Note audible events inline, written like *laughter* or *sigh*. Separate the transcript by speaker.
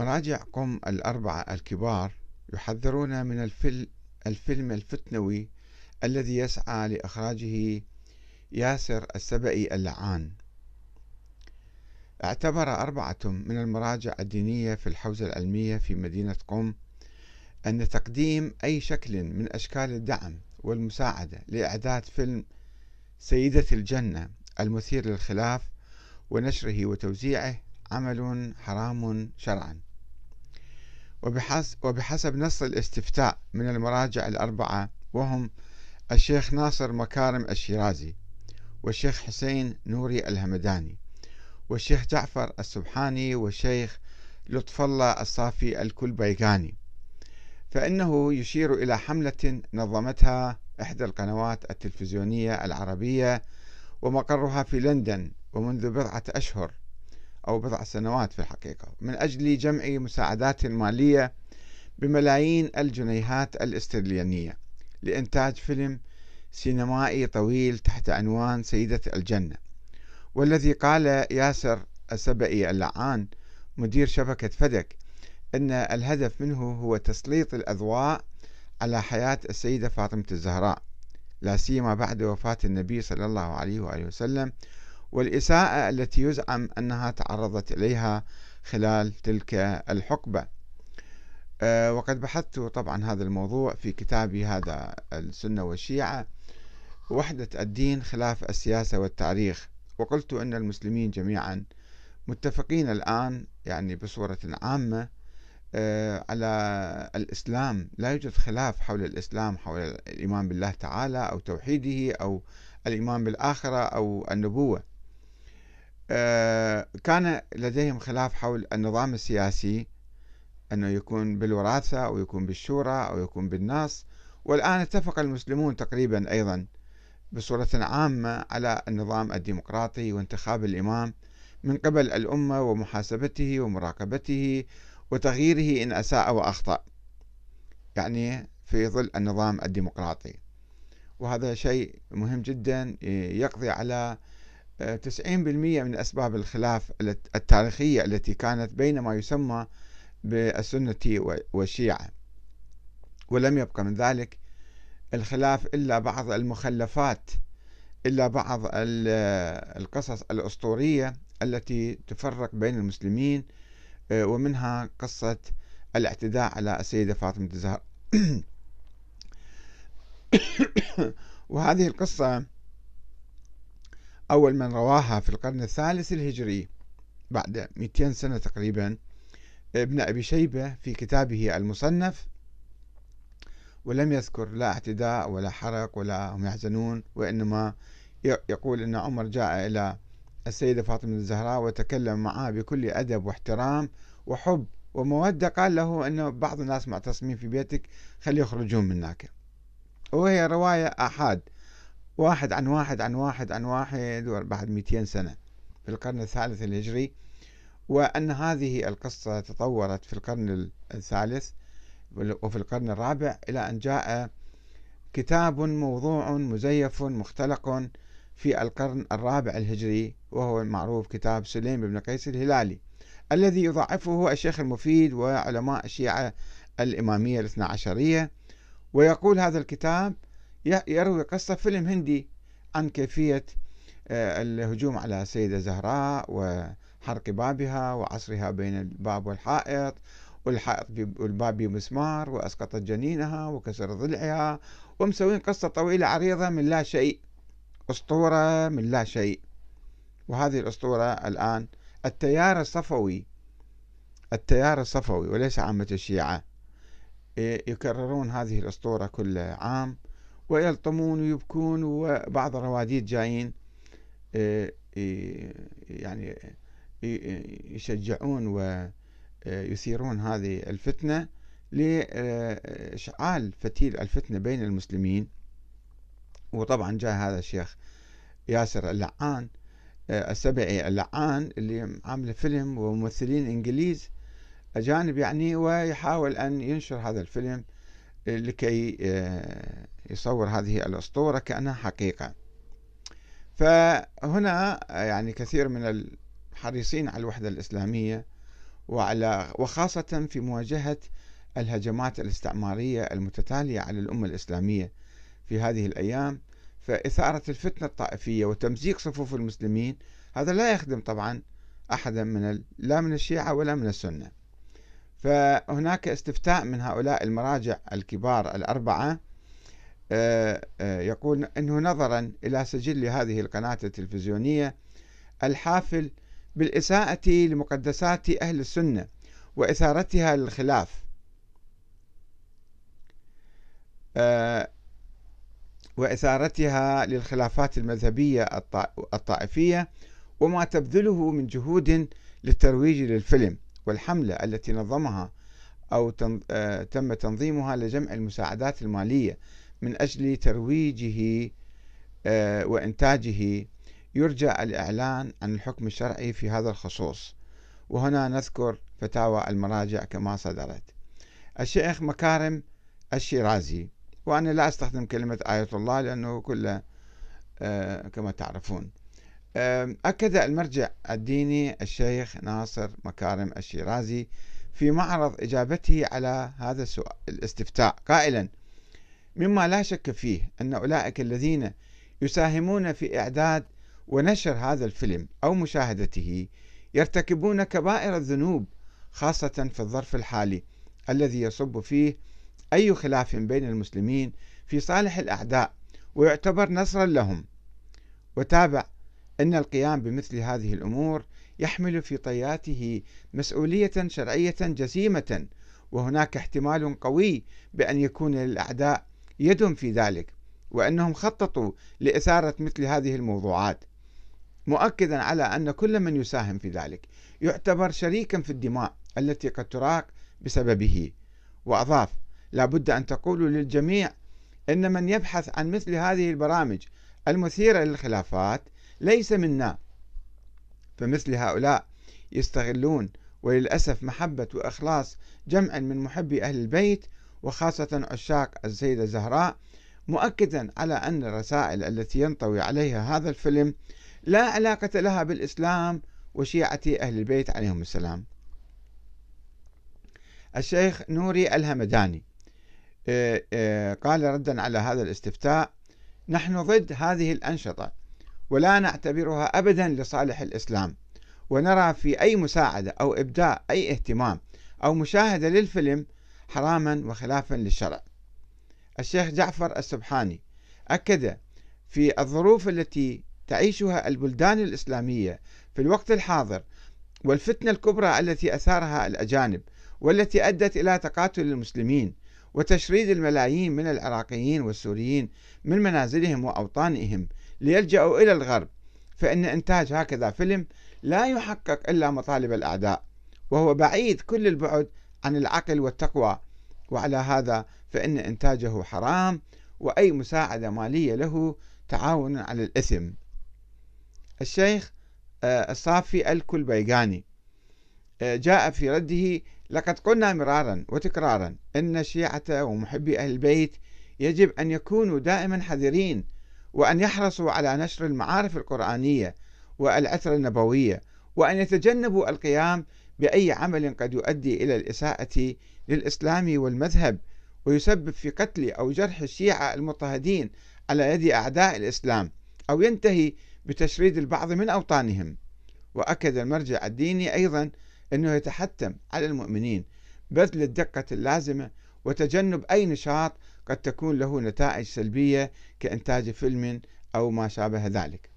Speaker 1: مراجع قم الأربعة الكبار يحذرون من الفيلم الفتنوي الذي يسعى لإخراجه ياسر السبئي اللعان. اعتبر أربعة من المراجع الدينية في الحوزة العلمية في مدينة قم أن تقديم أي شكل من أشكال الدعم والمساعدة لإعداد فيلم سيدة الجنة المثير للخلاف ونشره وتوزيعه عمل حرام شرعا. وبحسب نص الاستفتاء من المراجع الأربعة وهم الشيخ ناصر مكارم الشيرازي والشيخ حسين نوري الهمداني والشيخ جعفر السبحاني والشيخ لطف الله الصافي الكلبيغاني. فإنه يشير إلى حملة نظمتها إحدى القنوات التلفزيونية العربية ومقرها في لندن ومنذ بضعة أشهر. أو بضع سنوات في الحقيقة. من أجل جمع مساعدات مالية بملايين الجنيهات الاسترلينية لإنتاج فيلم سينمائي طويل تحت عنوان سيدة الجنة والذي قال ياسر السبئي اللعان مدير شبكة فدك أن الهدف منه هو تسليط الأضواء على حياة السيدة فاطمة الزهراء لا سيما بعد وفاة النبي صلى الله عليه وآله وسلم والإساءة التي يزعم أنها تعرضت إليها خلال تلك الحقبة. أه وقد بحثت طبعا هذا الموضوع في كتابي هذا السنة والشيعة. وحدة الدين خلاف السياسة والتاريخ. وقلت أن المسلمين جميعا متفقين الآن يعني بصورة عامة أه على الإسلام. لا يوجد خلاف حول الإسلام حول الإيمان بالله تعالى أو توحيده أو الإيمان بالآخرة أو النبوة. آه، كان لديهم خلاف حول النظام السياسي أنه يكون بالوراثة أو يكون بالشورى أو يكون بالنص والآن اتفق المسلمون تقريبا أيضا بصورة عامة على النظام الديمقراطي وانتخاب الإمام من قبل الأمة ومحاسبته ومراقبته وتغييره إن أساء وأخطأ يعني في ظل النظام الديمقراطي. وهذا شيء مهم جدا يقضي على 90% من أسباب الخلاف التاريخية التي كانت بين ما يسمى بالسنة والشيعة. ولم يبقى من ذلك الخلاف إلا بعض المخلفات إلا بعض القصص الأسطورية التي تفرق بين المسلمين ومنها قصة الاعتداء على السيدة فاطمة الزهراء. *coughs* وهذه القصة أول من رواها في القرن الثالث الهجري بعد 200 سنة تقريبا ابن أبي شيبة في كتابه المصنف ولم يذكر لا اعتداء ولا حرق ولا هم يحزنون وإنما يقول أن عمر جاء إلى السيدة فاطمة الزهراء وتكلم معها بكل أدب واحترام وحب ومودة قال له أن بعض الناس معتصمين في بيتك خلي يخرجون منك. وهي رواية أحد واحد عن واحد عن واحد عن واحد بعد 200 سنة في القرن الثالث الهجري وأن هذه القصة تطورت في القرن الثالث وفي القرن الرابع إلى أن جاء كتاب موضوع مزيف مختلق في القرن الرابع الهجري وهو المعروف كتاب سليم بن قيس الهلالي الذي يضعفه الشيخ المفيد وعلماء الشيعة الإمامية الاثنى عشرية ويقول هذا الكتاب يروي قصة فيلم هندي عن كيفية آه، الهجوم على السيدة زهراء وحرق بابها وعصرها بين الباب والحائط والحائط والباب بمسمار وأسقطت جنينها وكسر ضلعها ومسوين قصة طويلة عريضة من لا شيء أسطورة من لا شيء. وهذه الأسطورة الآن التيار الصفوي التيار الصفوي وليس عامة الشيعة. يكررون هذه الأسطورة كل عام. ويلطمون ويبكون وبعض الرواديد جايين آه، يعني يشجعون ويثيرون هذه الفتنة لإشعال فتيل الفتنة بين المسلمين. وطبعا جاء هذا الشيخ ياسر اللعان آه، السبعي اللعان اللي عامل فيلم وممثلين إنجليز أجانب يعني ويحاول أن ينشر هذا الفيلم لكي آه، يصور هذه الأسطورة كأنها حقيقة. فهنا يعني كثير من الحريصين على الوحدة الإسلامية وعلى وخاصة في مواجهة الهجمات الاستعمارية المتتالية على الأمة الإسلامية في هذه الأيام. فإثارة الفتنة الطائفية وتمزيق صفوف المسلمين هذا لا يخدم طبعا أحدا من لا من الشيعة ولا من السنة. فهناك استفتاء من هؤلاء المراجع الكبار الأربعة آه، آه، يقول أنه نظرا إلى سجل هذه القناة التلفزيونية الحافل بالإساءة لمقدسات أهل السنة وإثارتها للخلاف. آه، وإثارتها للخلافات المذهبية الطائفية وما تبذله من جهود للترويج للفيلم والحملة التي نظمها أو آه، تم تنظيمها لجمع المساعدات المالية من أجل ترويجه آه، وإنتاجه يرجى الإعلان عن الحكم الشرعي في هذا الخصوص. وهنا نذكر فتاوى المراجع كما صدرت. الشيخ مكارم الشيرازي وأنا لا أستخدم كلمة آية الله لأنه كله آه، كما تعرفون. أكد المرجع الديني الشيخ ناصر مكارم الشيرازي في معرض إجابته على هذا السؤال الاستفتاء. قائلا مما لا شك فيه أن أولئك الذين يساهمون في إعداد ونشر هذا الفيلم أو مشاهدته يرتكبون كبائر الذنوب خاصة في الظرف الحالي الذي يصب فيه أي خلاف بين المسلمين في صالح الأعداء ويعتبر نصرا لهم. وتابع أن القيام بمثل هذه الأمور يحمل في طياته مسؤولية شرعية جسيمة وهناك احتمال قوي بأن يكون للأعداء يد في ذلك وأنهم خططوا لإثارة مثل هذه الموضوعات مؤكدا على أن كل من يساهم في ذلك يعتبر شريكا في الدماء التي قد تراق بسببه. وأضاف لا بد أن تقولوا للجميع أن من يبحث عن مثل هذه البرامج المثيرة للخلافات ليس منا. فمثل هؤلاء يستغلون وللأسف محبة وإخلاص جمع من محبي أهل البيت وخاصة عشاق السيدة زهراء مؤكدا على أن الرسائل التي ينطوي عليها هذا الفيلم لا علاقة لها بالإسلام وشيعة أهل البيت عليهم السلام. الشيخ نوري الهمداني آه، آه، قال ردا على هذا الاستفتاء نحن ضد هذه الأنشطة ولا نعتبرها أبدا لصالح الإسلام ونرى في أي مساعدة أو إبداء أي اهتمام أو مشاهدة للفيلم حراما وخلافا للشرع. الشيخ جعفر السبحاني أكد في الظروف التي تعيشها البلدان الإسلامية في الوقت الحاضر والفتنة الكبرى التي أثارها الأجانب والتي أدت إلى تقاتل المسلمين وتشريد الملايين من العراقيين والسوريين من منازلهم وأوطانهم ليلجأوا إلى الغرب فإن إنتاج هكذا فيلم لا يحقق إلا مطالب الأعداء وهو بعيد كل البعد عن العقل والتقوى وعلى هذا فإن إنتاجه حرام وأي مساعدة مالية له تعاون على الإثم. الشيخ آه، الصافي الكلبيغاني آه، جاء في رده لقد قلنا مرارا وتكرارا أن الشيعة ومحبي أهل البيت يجب أن يكونوا دائما حذرين وأن يحرصوا على نشر المعارف القرآنية والعثرة النبوية وأن يتجنبوا القيام بأي عمل قد يؤدي إلى الإساءة للإسلام والمذهب ويسبب في قتل أو جرح الشيعة المضطهدين على يد أعداء الإسلام أو ينتهي بتشريد البعض من أوطانهم. وأكد المرجع الديني أيضا أنه يتحتم على المؤمنين بذل الدقة اللازمة وتجنب أي نشاط قد تكون له نتائج سلبية كإنتاج فيلم أو ما شابه ذلك.